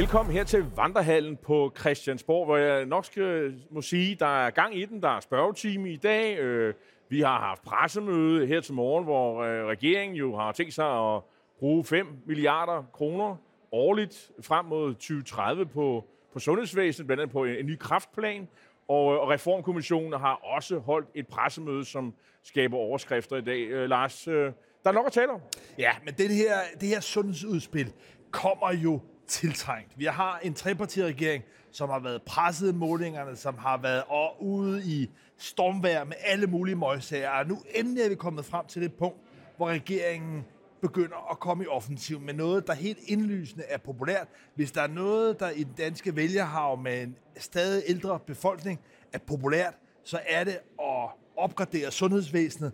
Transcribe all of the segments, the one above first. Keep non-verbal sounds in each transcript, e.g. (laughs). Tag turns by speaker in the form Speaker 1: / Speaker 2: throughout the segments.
Speaker 1: Velkommen her til Vandrehallen på Christiansborg, hvor jeg nok skal, må sige, der er gang i den. Der er spørgetime i dag. Øh, vi har haft pressemøde her til morgen, hvor øh, regeringen jo har tænkt sig at bruge 5 milliarder kroner årligt frem mod 2030 på, på sundhedsvæsenet, blandt andet på en, en ny kraftplan. Og, øh, og Reformkommissionen har også holdt et pressemøde, som skaber overskrifter i dag. Øh, Lars, øh, der er nok at tale om.
Speaker 2: Ja, men det her, det her sundhedsudspil kommer jo tiltrængt. Vi har en trepartiregering, som har været presset i målingerne, som har været ude i stormvær med alle mulige møgsager. Og nu endelig er vi kommet frem til det punkt, hvor regeringen begynder at komme i offensiv med noget, der helt indlysende er populært. Hvis der er noget, der i den danske vælgerhav med en stadig ældre befolkning er populært, så er det at opgradere sundhedsvæsenet,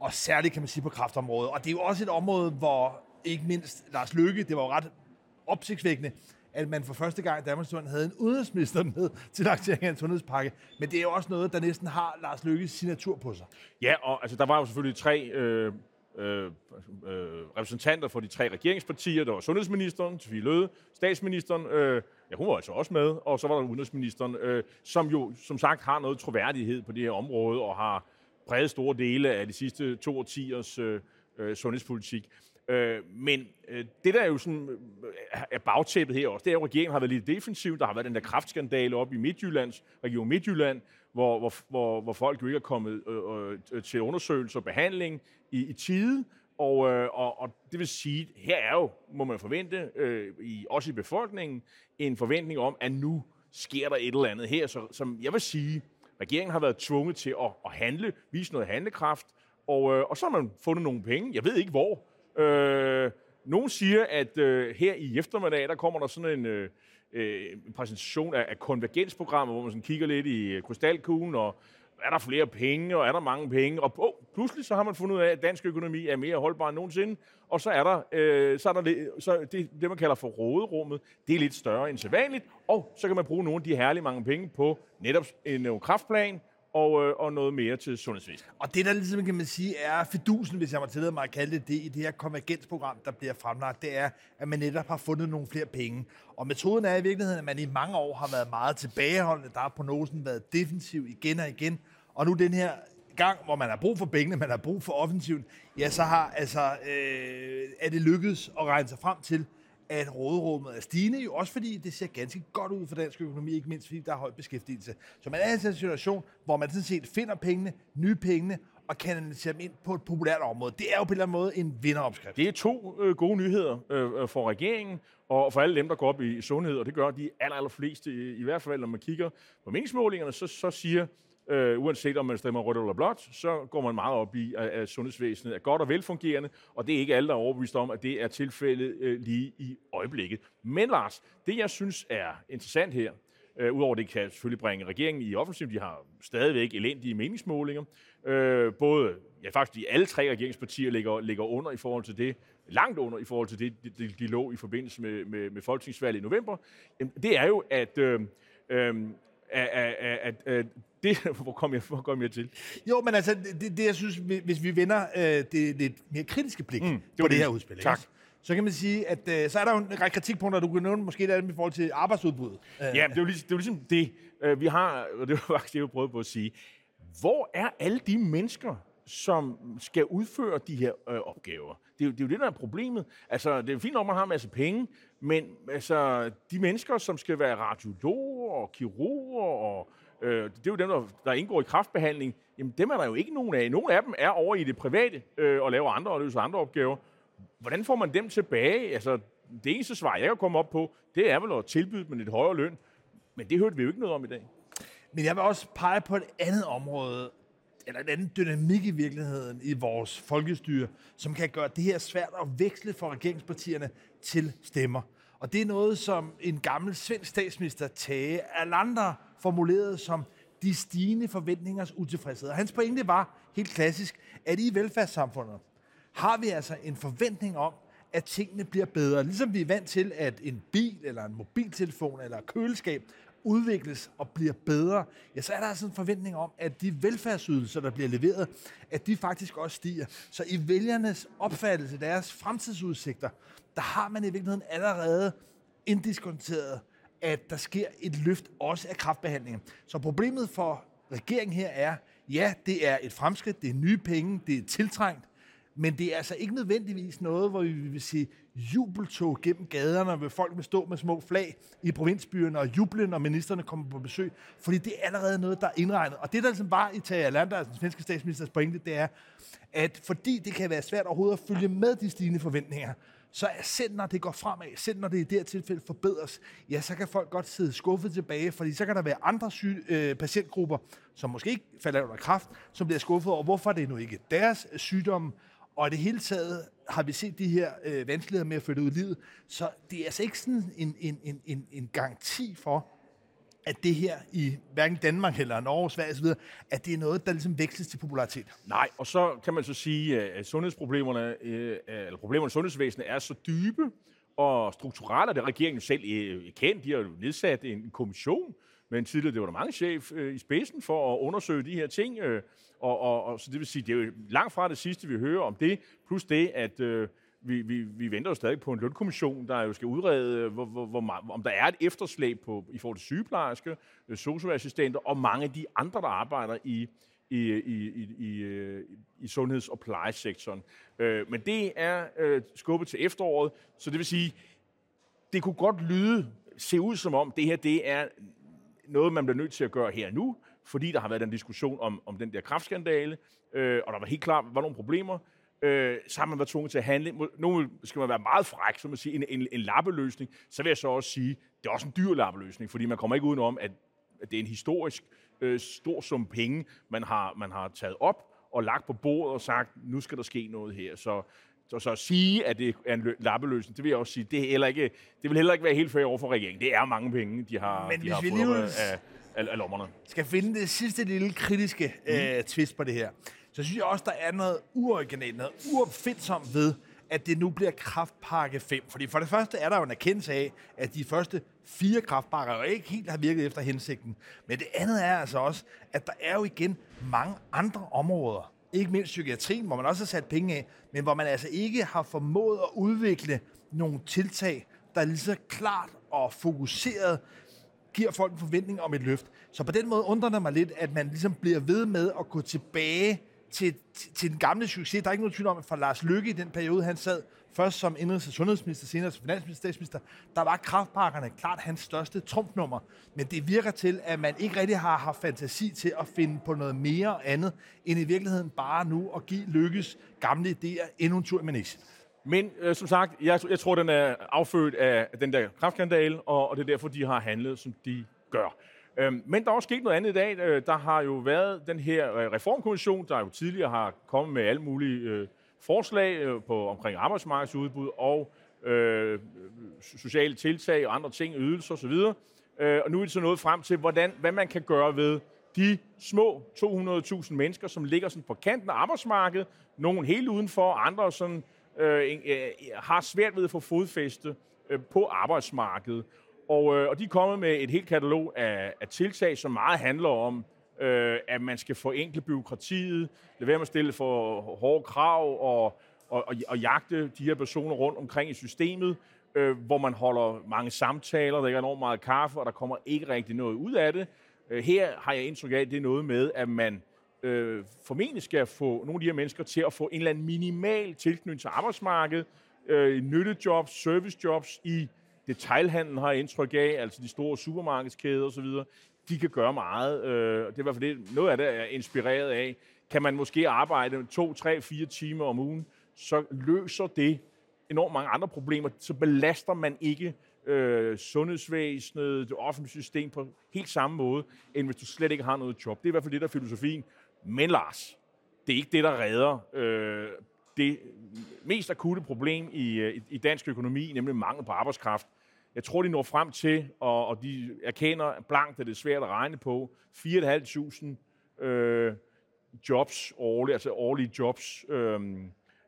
Speaker 2: og særligt kan man sige på kraftområdet. Og det er jo også et område, hvor ikke mindst Lars Løkke, det var jo ret opsigtsvækkende, at man for første gang i Danmarks havde en udenrigsminister med til lancering af en sundhedspakke. Men det er jo også noget, der næsten har Lars Lykkes signatur på sig.
Speaker 1: Ja, og altså, der var jo selvfølgelig tre øh, øh, øh, repræsentanter for de tre regeringspartier. Der var sundhedsministeren, Sofie Løde, statsministeren, øh, ja, hun var altså også med, og så var der udenrigsministeren, øh, som jo som sagt har noget troværdighed på det her område, og har præget store dele af de sidste to årtiers øh, øh, sundhedspolitik. Øh, men øh, det, der er jo sådan, øh, er bagtæppet her også, det er jo, at regeringen har været lidt defensiv. Der har været den der kraftskandale op i Midtjyllands, Region Midtjylland, hvor, hvor, hvor, hvor folk jo ikke er kommet øh, øh, til undersøgelse og behandling i, i tide. Og, øh, og, og det vil sige, her er jo, må man forvente, øh, i, også i befolkningen, en forventning om, at nu sker der et eller andet her. Så, som jeg vil sige, regeringen har været tvunget til at, at handle, vise noget handlekraft, og, øh, og så har man fundet nogle penge. Jeg ved ikke hvor, Øh, nogen siger, at øh, her i eftermiddag, der kommer der sådan en, øh, en præsentation af, af konvergensprogrammet, hvor man sådan kigger lidt i øh, krystalkuglen, og er der flere penge, og er der mange penge? Og oh, pludselig så har man fundet ud af, at dansk økonomi er mere holdbar end nogensinde, og så er der, øh, så er der så det, det, man kalder for råderummet, det er lidt større end sædvanligt, og så kan man bruge nogle af de herlige mange penge på netop en, en kraftplan, og, øh, og noget mere til sundhedsvæsenet.
Speaker 2: Og det, der ligesom kan man sige, er fidusen, hvis jeg må tillade mig at kalde det det, i det her konvergensprogram, der bliver fremlagt, det er, at man netop har fundet nogle flere penge. Og metoden er i virkeligheden, at man i mange år har været meget tilbageholdende. Der har prognosen været defensiv igen og igen. Og nu den her gang, hvor man har brug for pengene, man har brug for offensiven, ja, så har, altså, øh, er det lykkedes at regne sig frem til, at råderummet er stigende, jo også fordi det ser ganske godt ud for dansk økonomi, ikke mindst fordi der er høj beskæftigelse. Så man er altså i en situation, hvor man sådan set finder pengene, nye pengene, og kanalisere dem ind på et populært område. Det er jo på en eller anden måde en vinderopskrift.
Speaker 1: Det er to øh, gode nyheder øh, øh for regeringen, og for alle dem, der går op i sundhed, og det gør de aller, aller fleste, i, i hvert fald når man kigger på meningsmålingerne, så, så siger øh, uanset om man stemmer rødt eller blåt, så går man meget op i, at, at sundhedsvæsenet er godt og velfungerende, og det er ikke alle, der er overbevist om, at det er tilfældet øh, lige i øjeblikket. Men Lars, det jeg synes er interessant her, øh, udover det kan selvfølgelig bringe regeringen i offensiv, de har stadigvæk elendige meningsmålinger, øh, både, ja faktisk de alle tre regeringspartier ligger, ligger under i forhold til det, langt under i forhold til det, de, de lå i forbindelse med, med, med folketingsvalget i november, det er jo, at øh, øh, at, at, at, at det, (laughs) hvor kom, jeg, hvor kom jeg til?
Speaker 2: Jo, men altså, det, det jeg synes, hvis vi vender øh, det lidt mere kritiske blik mm, det på det, det her udspil,
Speaker 1: tak. Ikke?
Speaker 2: så kan man sige, at øh, så er der jo en række kritikpunkter, du kan nævne måske der i forhold til arbejdsudbuddet.
Speaker 1: Ja, det er jo ligesom det, er jo ligesom det øh, vi har, og det var faktisk det, jeg prøvede på at sige. Hvor er alle de mennesker, som skal udføre de her øh, opgaver. Det er, jo, det er jo det, der er problemet. Altså, det er fint nok, at man har en masse penge, men altså, de mennesker, som skal være radiologer og kirurger, og øh, det er jo dem, der, der indgår i kraftbehandling, jamen dem er der jo ikke nogen af. Nogle af dem er over i det private øh, og laver andre og løser andre opgaver. Hvordan får man dem tilbage? Altså, det eneste svar, jeg kan komme op på, det er vel at tilbyde dem et højere løn. Men det hørte vi jo ikke noget om i dag.
Speaker 2: Men jeg vil også pege på et andet område, eller en anden dynamik i virkeligheden i vores folkestyre, som kan gøre det her svært at veksle for regeringspartierne til stemmer. Og det er noget, som en gammel svensk statsminister, Tage Erlander, formulerede som de stigende forventningers utilfredshed. Og hans pointe var helt klassisk, at i velfærdssamfundet har vi altså en forventning om, at tingene bliver bedre. Ligesom vi er vant til, at en bil, eller en mobiltelefon, eller et køleskab udvikles og bliver bedre, ja, så er der altså en forventning om, at de velfærdsydelser, der bliver leveret, at de faktisk også stiger. Så i vælgernes opfattelse, deres fremtidsudsigter, der har man i virkeligheden allerede indiskonteret, at der sker et løft også af kraftbehandlingen. Så problemet for regeringen her er, ja, det er et fremskridt, det er nye penge, det er tiltrængt, men det er altså ikke nødvendigvis noget, hvor vi vil sige, jubeltog gennem gaderne, hvor folk vil stå med små flag i provinsbyerne og juble, når ministerne kommer på besøg. Fordi det er allerede noget, der er indregnet. Og det, der ligesom var i Tage Lander, altså den svenske statsministers pointe, det er, at fordi det kan være svært overhovedet at følge med de stigende forventninger, så er selv når det går fremad, selv når det i det her tilfælde forbedres, ja, så kan folk godt sidde skuffet tilbage, fordi så kan der være andre syge, øh, patientgrupper, som måske ikke falder under kraft, som bliver skuffet over, hvorfor det nu ikke deres sygdomme, og i det hele taget har vi set de her øh, vanskeligheder med at flytte ud i livet. Så det er altså ikke sådan en, en, en, en, en garanti for, at det her i hverken Danmark eller Norge, Sverige osv., at det er noget, der ligesom veksles til popularitet.
Speaker 1: Nej, og så kan man så sige, at sundhedsproblemerne, øh, øh, eller problemerne i sundhedsvæsenet er så dybe og strukturelle, at det regeringen selv øh, kendt. De har jo nedsat en kommission med en tidligere departementchef øh, i spidsen for at undersøge de her ting. Øh, og, og, og så det vil sige, det er jo langt fra det sidste, vi hører om det, plus det, at øh, vi, vi, vi venter jo stadig på en lønkommission, der jo skal udrede, øh, hvor, hvor, hvor, om der er et efterslæb på, i forhold til sygeplejerske, øh, socioassistenter og mange af de andre, der arbejder i, i, i, i, i, øh, i sundheds- og plejesektoren. Øh, men det er øh, skubbet til efteråret, så det vil sige, det kunne godt lyde, se ud som om, det her det er noget, man bliver nødt til at gøre her nu, fordi der har været en diskussion om, om den der kraftskandale, øh, og der var helt klart var nogle problemer, øh, så har man været tvunget til at handle. Nu skal man være meget fræk, så man siger, en, en, en lappeløsning. Så vil jeg så også sige, det er også en dyr lappeløsning, fordi man kommer ikke udenom, at, at det er en historisk øh, stor sum penge, man har, man har taget op og lagt på bordet og sagt, nu skal der ske noget her. Så, så, så at sige, at det er en lappeløsning, det vil jeg også sige, det, er heller ikke, det vil heller ikke være helt fair over for regeringen. Det er mange penge, de har,
Speaker 2: Men
Speaker 1: de har
Speaker 2: vi
Speaker 1: fået
Speaker 2: lige
Speaker 1: af, af, af lommerne.
Speaker 2: skal finde det sidste lille kritiske øh, twist på det her, så synes jeg også, der er noget uoriginalt, noget uopfindsomt ved, at det nu bliver kraftpakke 5. Fordi for det første er der jo en erkendelse af, at de første fire kraftpakker jo ikke helt har virket efter hensigten. Men det andet er altså også, at der er jo igen mange andre områder, ikke mindst psykiatrien, hvor man også har sat penge af, men hvor man altså ikke har formået at udvikle nogle tiltag, der lige så klart og fokuseret giver folk en forventning om et løft. Så på den måde undrer det mig lidt, at man ligesom bliver ved med at gå tilbage til, til, til den gamle succes. Der er ikke nogen tvivl om, at for Lars Lykke i den periode, han sad først som indrigs- og sundhedsminister, senere som finansminister, statsminister, der var kraftpakkerne klart hans største trumfnummer. Men det virker til, at man ikke rigtig har haft fantasi til at finde på noget mere andet, end i virkeligheden bare nu at give Lykkes gamle idéer endnu en tur i manesien.
Speaker 1: Men øh, som sagt, jeg, jeg tror, den er affødt af den der kraftskandal, og, og det er derfor, de har handlet, som de gør. Øhm, men der er også sket noget andet i dag. Øh, der har jo været den her øh, reformkommission, der jo tidligere har kommet med alle mulige øh, forslag øh, på omkring arbejdsmarkedsudbud og øh, sociale tiltag og andre ting, ydelser osv. Øh, og nu er det så nået frem til, hvordan, hvad man kan gøre ved de små 200.000 mennesker, som ligger sådan på kanten af arbejdsmarkedet, nogle helt udenfor, andre sådan, øh, øh, har svært ved at få fodfæste øh, på arbejdsmarkedet. Og, øh, og de er kommet med et helt katalog af, af tiltag, som meget handler om, øh, at man skal forenkle byråkratiet, lade være med at stille for hårde krav og, og, og, og jagte de her personer rundt omkring i systemet, øh, hvor man holder mange samtaler, der er enormt meget kaffe, og der kommer ikke rigtig noget ud af det. Øh, her har jeg indtryk af, at det er noget med, at man øh, formentlig skal få nogle af de her mennesker til at få en eller anden minimal tilknytning til arbejdsmarkedet, øh, nyttejobs, servicejobs i detailhandlen har jeg indtryk af, altså de store supermarkedskæder osv., de kan gøre meget. Øh, det er i hvert fald det, noget af det jeg er inspireret af. Kan man måske arbejde to, tre, fire timer om ugen, så løser det enormt mange andre problemer. Så belaster man ikke øh, sundhedsvæsenet, det offentlige system på helt samme måde, end hvis du slet ikke har noget job. Det er i hvert fald det, der er filosofien. Men Lars, det er ikke det, der redder øh, det mest akutte problem i, i, i dansk økonomi, nemlig mangel på arbejdskraft. Jeg tror, de når frem til, og, og de erkender blankt, at det er svært at regne på, 4.500 øh, jobs årligt, altså årlige jobs, øh,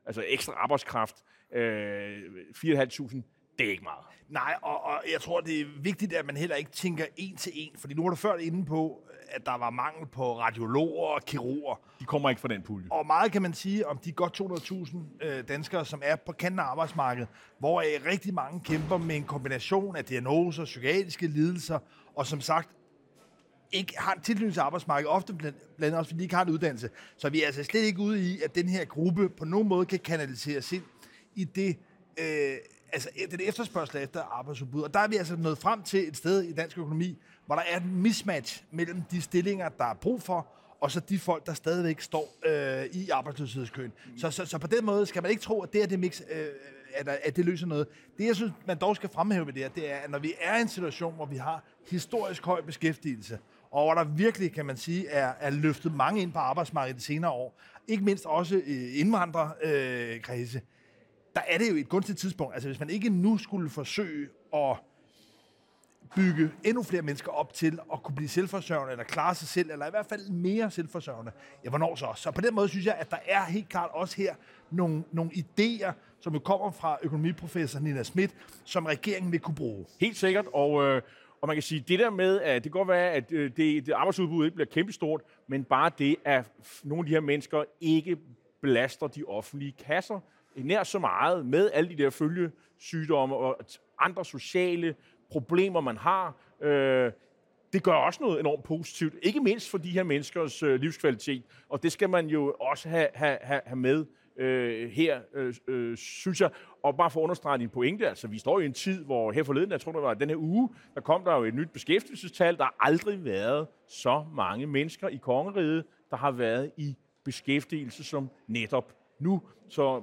Speaker 1: altså ekstra arbejdskraft. Øh, 4.500, det er ikke meget.
Speaker 2: Nej, og, og jeg tror, det er vigtigt, at man heller ikke tænker en til en, fordi nu var du før inde på, at der var mangel på radiologer og kirurger.
Speaker 1: De kommer ikke fra den pulje.
Speaker 2: Og meget kan man sige om de godt 200.000 øh, danskere, som er på kanten af arbejdsmarkedet, hvor rigtig mange kæmper med en kombination af diagnoser, psykiatriske lidelser, og som sagt ikke har en tilknytning til arbejdsmarkedet, ofte blandt, blandt også fordi de ikke har en uddannelse. Så vi er altså slet ikke ude i, at den her gruppe på nogen måde kan kanaliseres ind i det, øh, altså den efterspørgsel efter arbejdsudbud. Og der er vi altså nået frem til et sted i dansk økonomi, hvor der er et mismatch mellem de stillinger, der er brug for, og så de folk, der stadigvæk står øh, i arbejdsløshedskøen. Så, så, så på den måde skal man ikke tro, at det er det mix, øh, at, at det løser noget. Det, jeg synes, man dog skal fremhæve med det her, det er, at når vi er i en situation, hvor vi har historisk høj beskæftigelse, og hvor der virkelig, kan man sige, er, er løftet mange ind på arbejdsmarkedet de senere år, ikke mindst også indvandrerkredse, øh, der er det jo et gunstigt tidspunkt. Altså hvis man ikke nu skulle forsøge at bygge endnu flere mennesker op til at kunne blive selvforsørgende, eller klare sig selv, eller i hvert fald mere selvforsørgende, ja, hvornår så? Så på den måde synes jeg, at der er helt klart også her nogle, nogle idéer, som jo kommer fra økonomiprofessor Nina Schmidt, som regeringen vil kunne bruge.
Speaker 1: Helt sikkert, og, øh, og man kan sige, det der med, at det kan godt være, at øh, det, det arbejdsudbud ikke bliver kæmpestort, men bare det, at nogle af de her mennesker ikke belaster de offentlige kasser nær så meget med alle de der følgesygdomme og andre sociale problemer, man har. Øh, det gør også noget enormt positivt, ikke mindst for de her menneskers øh, livskvalitet, og det skal man jo også have, have, have med øh, her, øh, øh, synes jeg. Og bare for at understrege din pointe, altså vi står i en tid, hvor her forleden, jeg tror det var den her uge, der kom der jo et nyt beskæftigelsestal. Der har aldrig været så mange mennesker i kongeriget, der har været i beskæftigelse som netop nu. Så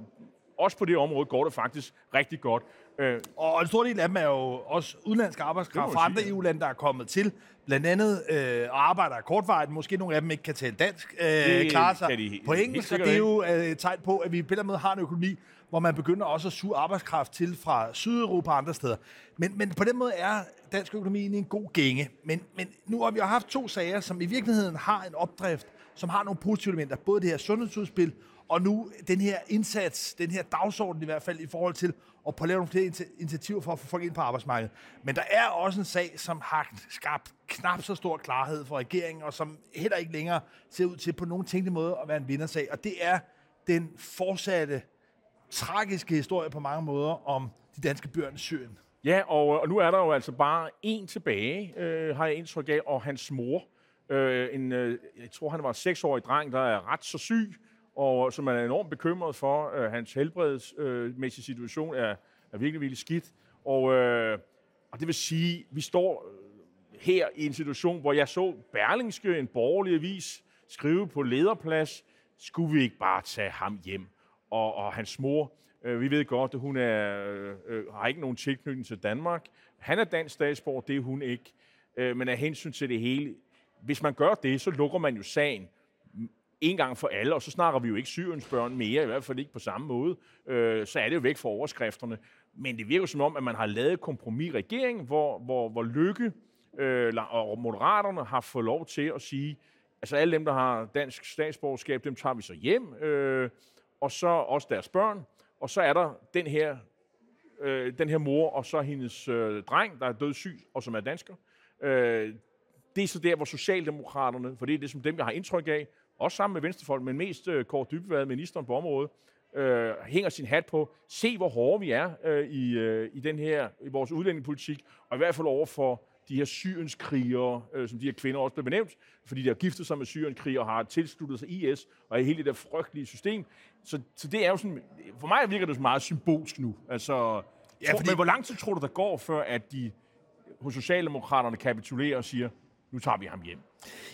Speaker 1: også på det område går det faktisk rigtig godt.
Speaker 2: Øh, og en stor del af dem er jo også udenlandsk arbejdskraft fra andre EU-lande, der er kommet til. Blandt andet øh, og arbejder kortvarigt. Måske nogle af dem ikke kan tale dansk. Øh, det klarer sig de, på engelsk. Og det er jo øh, et tegn på, at vi på den måde har en økonomi, hvor man begynder også at suge arbejdskraft til fra Sydeuropa og andre steder. Men, men på den måde er dansk økonomi en god gænge. Men, men nu har vi jo haft to sager, som i virkeligheden har en opdrift, som har nogle positive elementer. Både det her sundhedsudspil og nu den her indsats, den her dagsorden i hvert fald, i forhold til at prøve at lave nogle flere initiativer for at få folk ind på arbejdsmarkedet. Men der er også en sag, som har skabt knap så stor klarhed for regeringen, og som heller ikke længere ser ud til på nogen tænkte måde at være en vindersag. Og det er den fortsatte tragiske historie på mange måder om de danske bjørn i Syrien.
Speaker 1: Ja, og, øh, og nu er der jo altså bare en tilbage, øh, har jeg indtryk af, og hans mor. Øh, en, øh, jeg tror, han var en seksårig dreng, der er ret så syg, og som er enormt bekymret for. Øh, hans helbredsmæssige situation er, er virkelig, virkelig skidt. Og, øh, og det vil sige, vi står øh, her i en situation, hvor jeg så Berlingske, en borgerlig avis, skrive på lederplads, skulle vi ikke bare tage ham hjem? Og, og hans mor, øh, vi ved godt, at hun er, øh, øh, har ikke nogen tilknytning til Danmark. Han er dansk statsborger, det er hun ikke. Øh, men af hensyn til det hele, hvis man gør det, så lukker man jo sagen en gang for alle, og så snakker vi jo ikke Syriens børn mere, i hvert fald ikke på samme måde, øh, så er det jo væk fra overskrifterne. Men det virker som om, at man har lavet kompromis i regeringen, hvor, hvor, hvor Lykke øh, og Moderaterne har fået lov til at sige, altså alle dem, der har dansk statsborgerskab, dem tager vi så hjem, øh, og så også deres børn, og så er der den her, øh, den her mor, og så hendes øh, dreng, der er død syg, og som er dansker. Øh, det er så der, hvor Socialdemokraterne, for det er det, som dem, jeg har indtryk af, også sammen med Venstrefolk, men mest øh, Kåre Dybvad, ministeren på området, øh, hænger sin hat på. Se, hvor hårde vi er øh, i, øh, i, den her, i vores udlændingepolitik, og i hvert fald over for de her syrienskrigere, øh, som de her kvinder også blev benævnt, fordi de har giftet sig med syrienskrigere og har tilsluttet sig IS, og er hele det der frygtelige system. Så, så det er jo sådan, for mig virker det meget symbolsk nu. Altså, ja, fordi... Men hvor lang tid tror du, der går, før at de hos Socialdemokraterne kapitulerer og siger, nu tager vi ham hjem?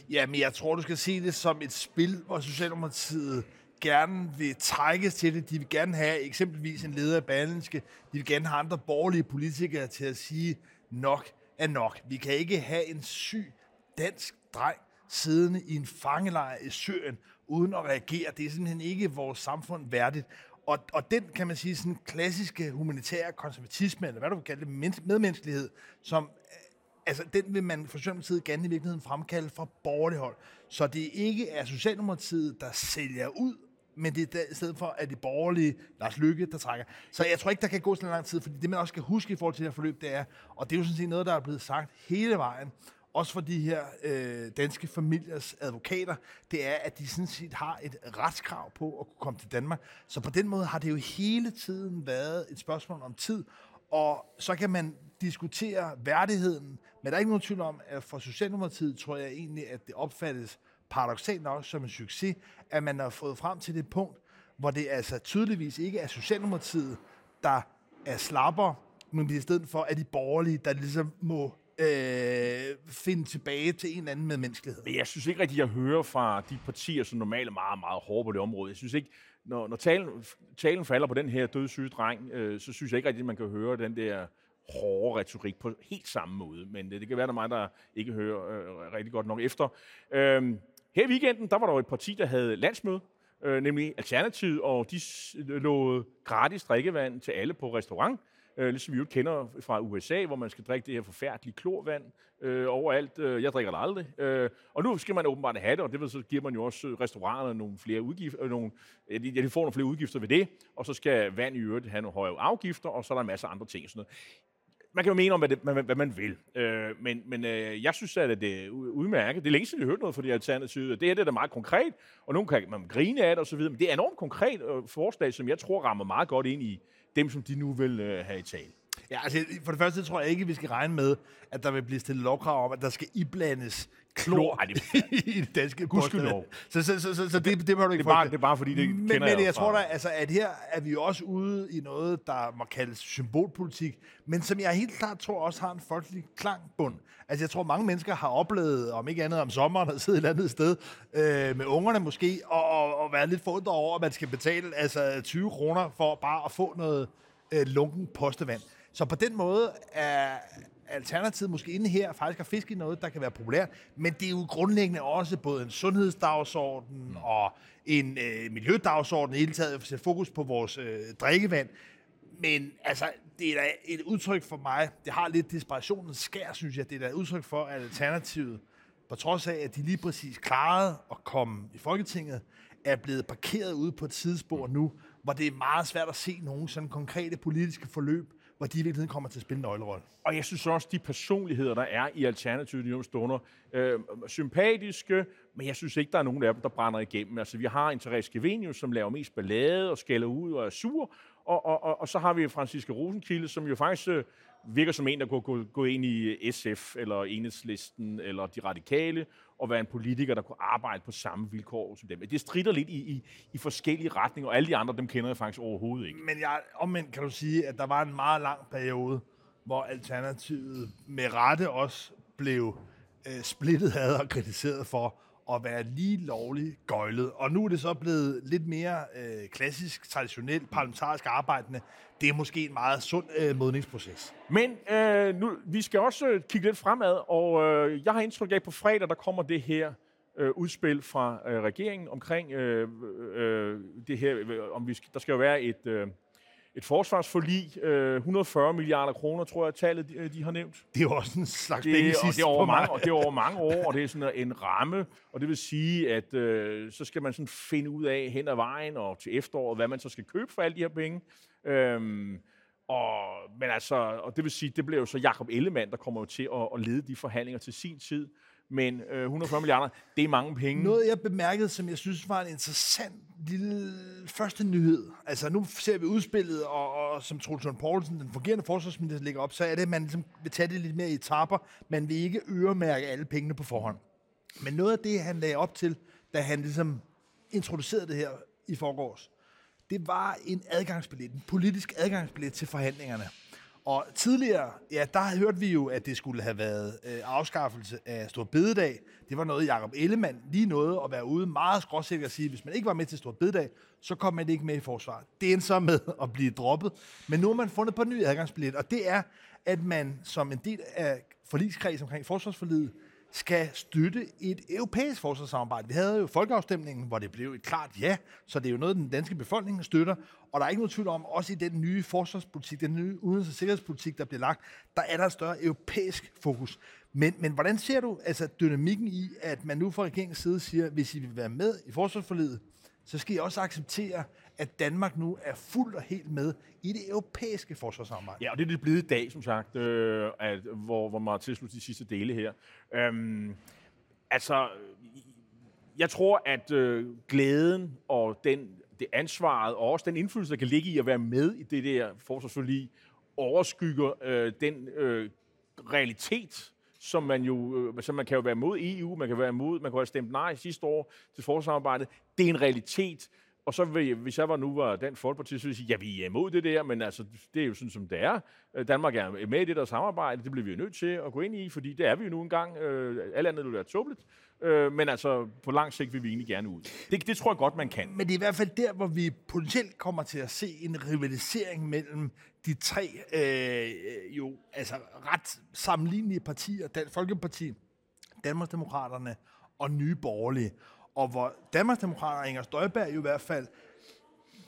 Speaker 2: Ja, men jeg tror, du skal se det som et spil, hvor Socialdemokratiet gerne vil trækkes til det. De vil gerne have eksempelvis en leder af Berlinske. De vil gerne have andre borgerlige politikere til at sige, nok er nok. Vi kan ikke have en syg dansk dreng siddende i en fangelejr i Syrien, uden at reagere. Det er simpelthen ikke vores samfund værdigt. Og, og den, kan man sige, sådan klassiske humanitære konservatisme, eller hvad du vil kalde det, medmenneskelighed, som øh, altså, den vil man for Socialdemokratiet gerne i virkeligheden fremkalde fra borgerlig hold. Så det ikke er Socialdemokratiet, der sælger ud, men det er i stedet for, at det borgerlige Lars Lykke, der trækker. Så jeg tror ikke, der kan gå så lang tid, fordi det man også skal huske i forhold til det her forløb, det er, og det er jo sådan set noget, der er blevet sagt hele vejen, også for de her øh, danske familiers advokater, det er, at de sådan set har et retskrav på at kunne komme til Danmark. Så på den måde har det jo hele tiden været et spørgsmål om tid, og så kan man diskutere værdigheden, men der er ikke nogen tvivl om, at for Socialdemokratiet tror jeg egentlig, at det opfattes paradoxalt nok som en succes, at man har fået frem til det punkt, hvor det altså tydeligvis ikke er Socialdemokratiet, der er slapper, men i stedet for at de borgerlige, der ligesom må øh, finde tilbage til en eller anden medmenneskelighed.
Speaker 1: Men jeg synes ikke rigtig, at jeg hører fra de partier, som normalt er meget, meget hårde på det område. Jeg synes ikke, når, når talen, talen falder på den her dødssyge dreng, øh, så synes jeg ikke rigtig, at man kan høre den der hårde retorik på helt samme måde. Men det, det kan være, der er mig, der ikke hører øh, rigtig godt nok efter. Øh, her i weekenden, der var der jo et parti, der havde landsmøde, øh, nemlig Alternativet, og de øh, lovede gratis drikkevand til alle på restaurant øh, ligesom vi jo kender fra USA, hvor man skal drikke det her forfærdelige klorvand øh, overalt. Øh, jeg drikker det aldrig. Øh, og nu skal man åbenbart have det, og det vil, så giver man jo også restauranterne nogle flere udgifter, øh, nogle, ja, de får nogle flere udgifter ved det, og så skal vand i øvrigt have nogle højere afgifter, og så er der en masse andre ting. Sådan noget man kan jo mene om, hvad, det, hvad, hvad man vil. Øh, men men øh, jeg synes, at det er udmærket. Det er længe siden, jeg har hørt noget fra de alternativer. Det her det er da meget konkret, og nogen kan man grine af det osv., men det er enormt konkret øh, forslag, som jeg tror rammer meget godt ind i dem, som de nu vil øh, have i tale.
Speaker 2: Ja, altså for det første tror jeg ikke, vi skal regne med, at der vil blive stillet lovkrav om, at der skal iblandes klor, ej, det (laughs) i det danske
Speaker 1: Gudskelov.
Speaker 2: Så, så, så, så, så det, det må du ikke
Speaker 1: det er, bare, det er bare fordi, det
Speaker 2: men,
Speaker 1: kender
Speaker 2: men,
Speaker 1: jeg,
Speaker 2: jeg tror da, altså, at her er vi også ude i noget, der må kaldes symbolpolitik, men som jeg helt klart tror også har en folkelig klangbund. Altså jeg tror, mange mennesker har oplevet, om ikke andet om sommeren, at sidde et andet sted øh, med ungerne måske, og, og, og være lidt forundret over, at man skal betale altså 20 kroner for bare at få noget øh, lunken postevand. Så på den måde er Alternativet måske inde her faktisk at fiske i noget, der kan være populært, men det er jo grundlæggende også både en sundhedsdagsorden og en øh, miljødagsorden i hele taget, at sætte fokus på vores øh, drikkevand. Men altså, det er da et udtryk for mig, det har lidt desperationens skær, synes jeg, det er da et udtryk for, at Alternativet, på trods af, at de lige præcis klarede at komme i Folketinget, er blevet parkeret ude på et tidsspor nu, hvor det er meget svært at se nogle sådan konkrete politiske forløb, hvor de i virkeligheden kommer til at spille en nøglerolle.
Speaker 1: Og jeg synes også, de personligheder, der er i Alternativet i de stunder, øh, sympatiske, men jeg synes ikke, der er nogen af dem, der brænder igennem. Altså, vi har en Therese Gevenius, som laver mest ballade og skælder ud og er sur, og, og, og, og så har vi Franciske Rosenkilde, som jo faktisk øh, virker som en, der kunne gå, gå ind i øh, SF, eller Enhedslisten, eller De Radikale, og være en politiker, der kunne arbejde på samme vilkår som dem. Det strider lidt i, i, i forskellige retninger, og alle de andre, dem kender jeg faktisk overhovedet ikke.
Speaker 2: Men jeg, omvendt kan du sige, at der var en meget lang periode, hvor Alternativet med rette også blev øh, splittet ad og kritiseret for at være lige lovligt gøjlet. Og nu er det så blevet lidt mere øh, klassisk, traditionelt, parlamentarisk arbejdende. Det er måske en meget sund øh, modningsproces.
Speaker 1: Men øh, nu, vi skal også øh, kigge lidt fremad, og øh, jeg har indtryk af, at på fredag, der kommer det her øh, udspil fra øh, regeringen omkring øh, øh, det her, øh, om vi skal, der skal jo være et... Øh, et forsvarsforlig, øh, 140 milliarder kroner, tror jeg, tallet de, de har nævnt.
Speaker 2: Det er jo også en slags
Speaker 1: det,
Speaker 2: penge
Speaker 1: og det, er over mange, og det er over mange år, og det er sådan en ramme, og det vil sige, at øh, så skal man sådan finde ud af hen ad vejen og til efteråret, hvad man så skal købe for alle de her penge. Øhm, og, men altså, og det vil sige, det bliver jo så Jakob Ellemann, der kommer jo til at, at lede de forhandlinger til sin tid men øh, 140 milliarder, det er mange penge.
Speaker 2: Noget, jeg bemærkede, som jeg synes var en interessant lille første nyhed. Altså, nu ser vi udspillet, og, og som Troels Poulsen, den fungerende forsvarsminister, lægger op, så er det, at man ligesom vil tage det lidt mere i etapper. Man vil ikke øremærke alle pengene på forhånd. Men noget af det, han lagde op til, da han ligesom introducerede det her i forgårs, det var en adgangsbillet, en politisk adgangsbillet til forhandlingerne. Og tidligere, ja, der hørte vi jo, at det skulle have været øh, afskaffelse af Stor Bededag. Det var noget, Jacob Ellemann lige nåede at være ude meget skråsikker at sige, at hvis man ikke var med til Stor Bededag, så kom man ikke med i forsvaret. Det endte så med (laughs) at blive droppet. Men nu har man fundet på en ny adgangsbillet, og det er, at man som en del af forligskredsen omkring forsvarsforlidet, skal støtte et europæisk forsvarssamarbejde. Vi havde jo folkeafstemningen, hvor det blev et klart ja, så det er jo noget, den danske befolkning støtter. Og der er ikke nogen tvivl om, også i den nye forsvarspolitik, den nye udenrigs- og sikkerhedspolitik, der bliver lagt, der er der et større europæisk fokus. Men, men hvordan ser du altså dynamikken i, at man nu fra regeringens side siger, hvis I vil være med i forsvarsforledet, så skal I også acceptere, at Danmark nu er fuldt og helt med i det europæiske forsvarssamarbejde.
Speaker 1: Ja, og det er det blevet i dag, som sagt, øh, at, hvor, hvor man har tilsluttet de sidste dele her. Øhm, altså, jeg tror, at øh, glæden og den, det ansvaret, og også den indflydelse, der kan ligge i at være med i det der forsvarsforlig, overskygger øh, den øh, realitet, som man jo, øh, som man kan jo være mod EU, man kan være imod, man kan have stemt nej sidste år til forsvarssamarbejdet. Det er en realitet, og så vil, hvis jeg var nu var den Folkeparti, så ville jeg sige, ja, vi er imod det der, men altså, det er jo sådan, som det er. Øh, Danmark er med i det der samarbejde, det bliver vi jo nødt til at gå ind i, fordi det er vi jo nu engang. Øh, alle andet vil være tåbeligt. Øh, men altså, på lang sigt vil vi egentlig gerne ud. Det, det tror jeg godt, man kan.
Speaker 2: Men det er i hvert fald der, hvor vi potentielt kommer til at se en rivalisering mellem de tre øh, jo altså ret sammenlignelige partier, Dansk Folkeparti, Danmarksdemokraterne og Nye Borgerlige. Og hvor Danmarksdemokraterne og Inger Støjberg i hvert fald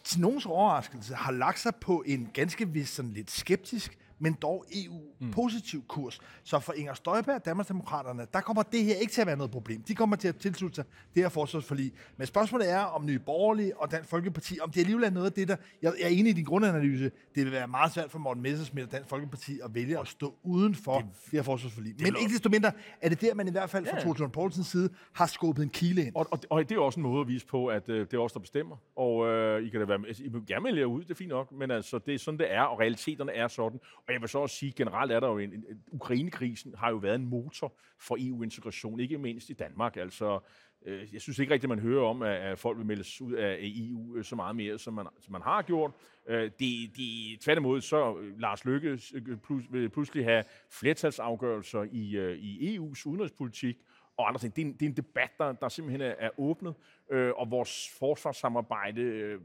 Speaker 2: til nogens overraskelse har lagt sig på en ganske vis sådan lidt skeptisk, men dog EU-positiv mm. kurs. Så for Inger Støjberg, Danmarksdemokraterne, der kommer det her ikke til at være noget problem. De kommer til at tilslutte sig det her forsvarsforlig. Men spørgsmålet er, om Nye Borgerlige og Dansk Folkeparti, om det alligevel er noget af det, der... Jeg er enig i din grundanalyse. Det vil være meget svært for Morten Messersmith og Dansk Folkeparti at vælge at stå uden for det, det her forsvarsforlig. Men ikke desto mindre er det der, man i hvert fald fra ja. Troels Poulsens side har skubbet en kile ind.
Speaker 1: Og, og, og det er også en måde at vise på, at øh, det er os, der bestemmer. Og øh, I kan da være med. I må gerne melde ud, det er fint nok, men altså, det er sådan, det er, og realiteterne er sådan. Og jeg vil så også sige, generelt er der jo en, en Ukrainekrisen har jo været en motor for EU-integration, ikke mindst i Danmark. Altså, øh, jeg synes ikke rigtigt, at man hører om, at, at folk vil meldes ud af EU øh, så meget mere, som man, som man har gjort. Øh, de, de, tværtimod, så øh, Lars Løkke øh, plus, vil pludselig have flertalsafgørelser i, øh, i EU's udenrigspolitik, og andre ting. Det er en, det er en debat, der, der simpelthen er, er åbnet, øh, og vores forsvarssamarbejde øh,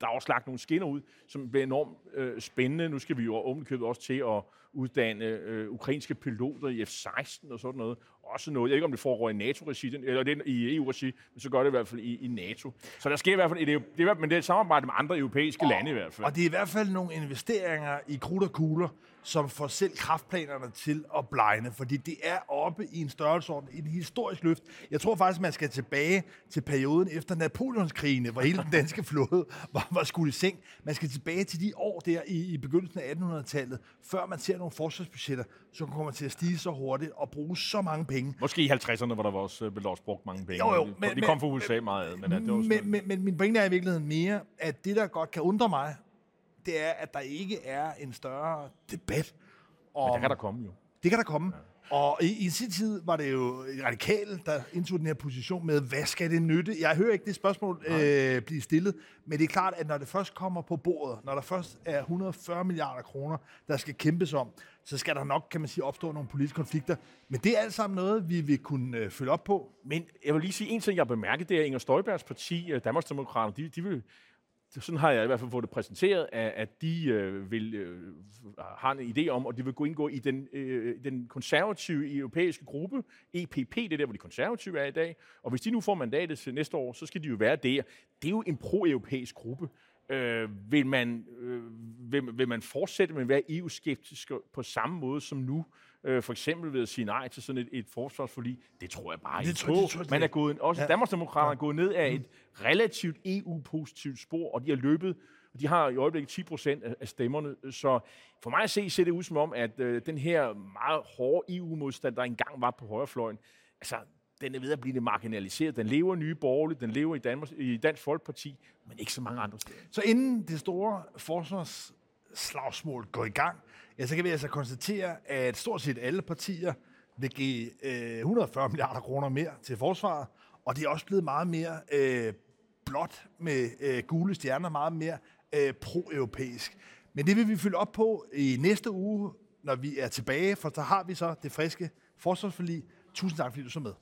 Speaker 1: der er også lagt nogle skinner ud, som bliver enormt øh, spændende. Nu skal vi jo ovenkøbet også til at uddanne øh, ukrainske piloter i F-16 og sådan noget. Også noget, jeg ved ikke om det foregår i NATO-regi, eller det i EU-regi, men så gør det i hvert fald i, i NATO. Så der sker i hvert fald, det er, det er, men det er et samarbejde med andre europæiske og, lande i hvert fald.
Speaker 2: Og det er i hvert fald nogle investeringer i krudt og kugler, som får selv kraftplanerne til at blegne, fordi det er oppe i en størrelsesorden, en historisk løft. Jeg tror faktisk, man skal tilbage til perioden efter Napoleonskrigene, hvor hele den danske flåde var, var skudt i seng. Man skal tilbage til de år der i, i begyndelsen af 1800-tallet, før man ser nogle forsvarsbudgetter, som kommer til at stige så hurtigt og bruge så mange penge.
Speaker 1: Måske i 50'erne, hvor der var også, blev også brugt mange penge.
Speaker 2: Jo, jo,
Speaker 1: men, de kom fra USA meget. Men,
Speaker 2: men, det var men, men, men min pointe er i virkeligheden mere, at det, der godt kan undre mig, det er, at der ikke er en større debat
Speaker 1: om... Men det kan der komme jo.
Speaker 2: Det kan der komme. Ja. Og i, i sin tid var det jo radikale, der indtog den her position med, hvad skal det nytte? Jeg hører ikke det spørgsmål øh, blive stillet, men det er klart, at når det først kommer på bordet, når der først er 140 milliarder kroner, der skal kæmpes om, så skal der nok, kan man sige, opstå nogle politiske konflikter. Men det er alt sammen noget, vi vil kunne øh, følge op på.
Speaker 1: Men jeg vil lige sige en ting, jeg har bemærket, det er, at Inger Støjbergs parti, øh, Danmarksdemokraterne, de, de vil sådan har jeg i hvert fald fået det præsenteret, at, at de øh, vil øh, har en idé om, og de vil gå indgå i den, øh, den konservative europæiske gruppe, EPP, det er der, hvor de konservative er i dag. Og hvis de nu får mandatet til næste år, så skal de jo være der. Det er jo en pro-europæisk gruppe. Øh, vil, man, øh, vil, vil man fortsætte med at være EU-skeptisk på samme måde som nu? øh, for eksempel ved at sige nej til sådan et, et forsvarsforlig, det tror jeg bare det ikke på. Det tror, Man er gået, også ja. Danmarksdemokraterne ja. er gået ned af mm. et relativt EU-positivt spor, og de har løbet de har i øjeblikket 10 procent af stemmerne, så for mig at se, ser det ud som om, at øh, den her meget hårde EU-modstand, der engang var på højrefløjen, altså, den er ved at blive marginaliseret. Den lever i nye borgerlige, den lever i, Danmark, i Dansk Folkeparti, men ikke så mange andre steder.
Speaker 2: Så inden det store forsvarsslagsmål går i gang, ja, så kan vi altså konstatere, at stort set alle partier vil give øh, 140 milliarder kroner mere til forsvaret, og det er også blevet meget mere øh, blot med øh, gule stjerner, meget mere øh, pro-europæisk. Men det vil vi følge op på i næste uge, når vi er tilbage, for så har vi så det friske forsvarsforlig. Tusind tak, fordi du så med.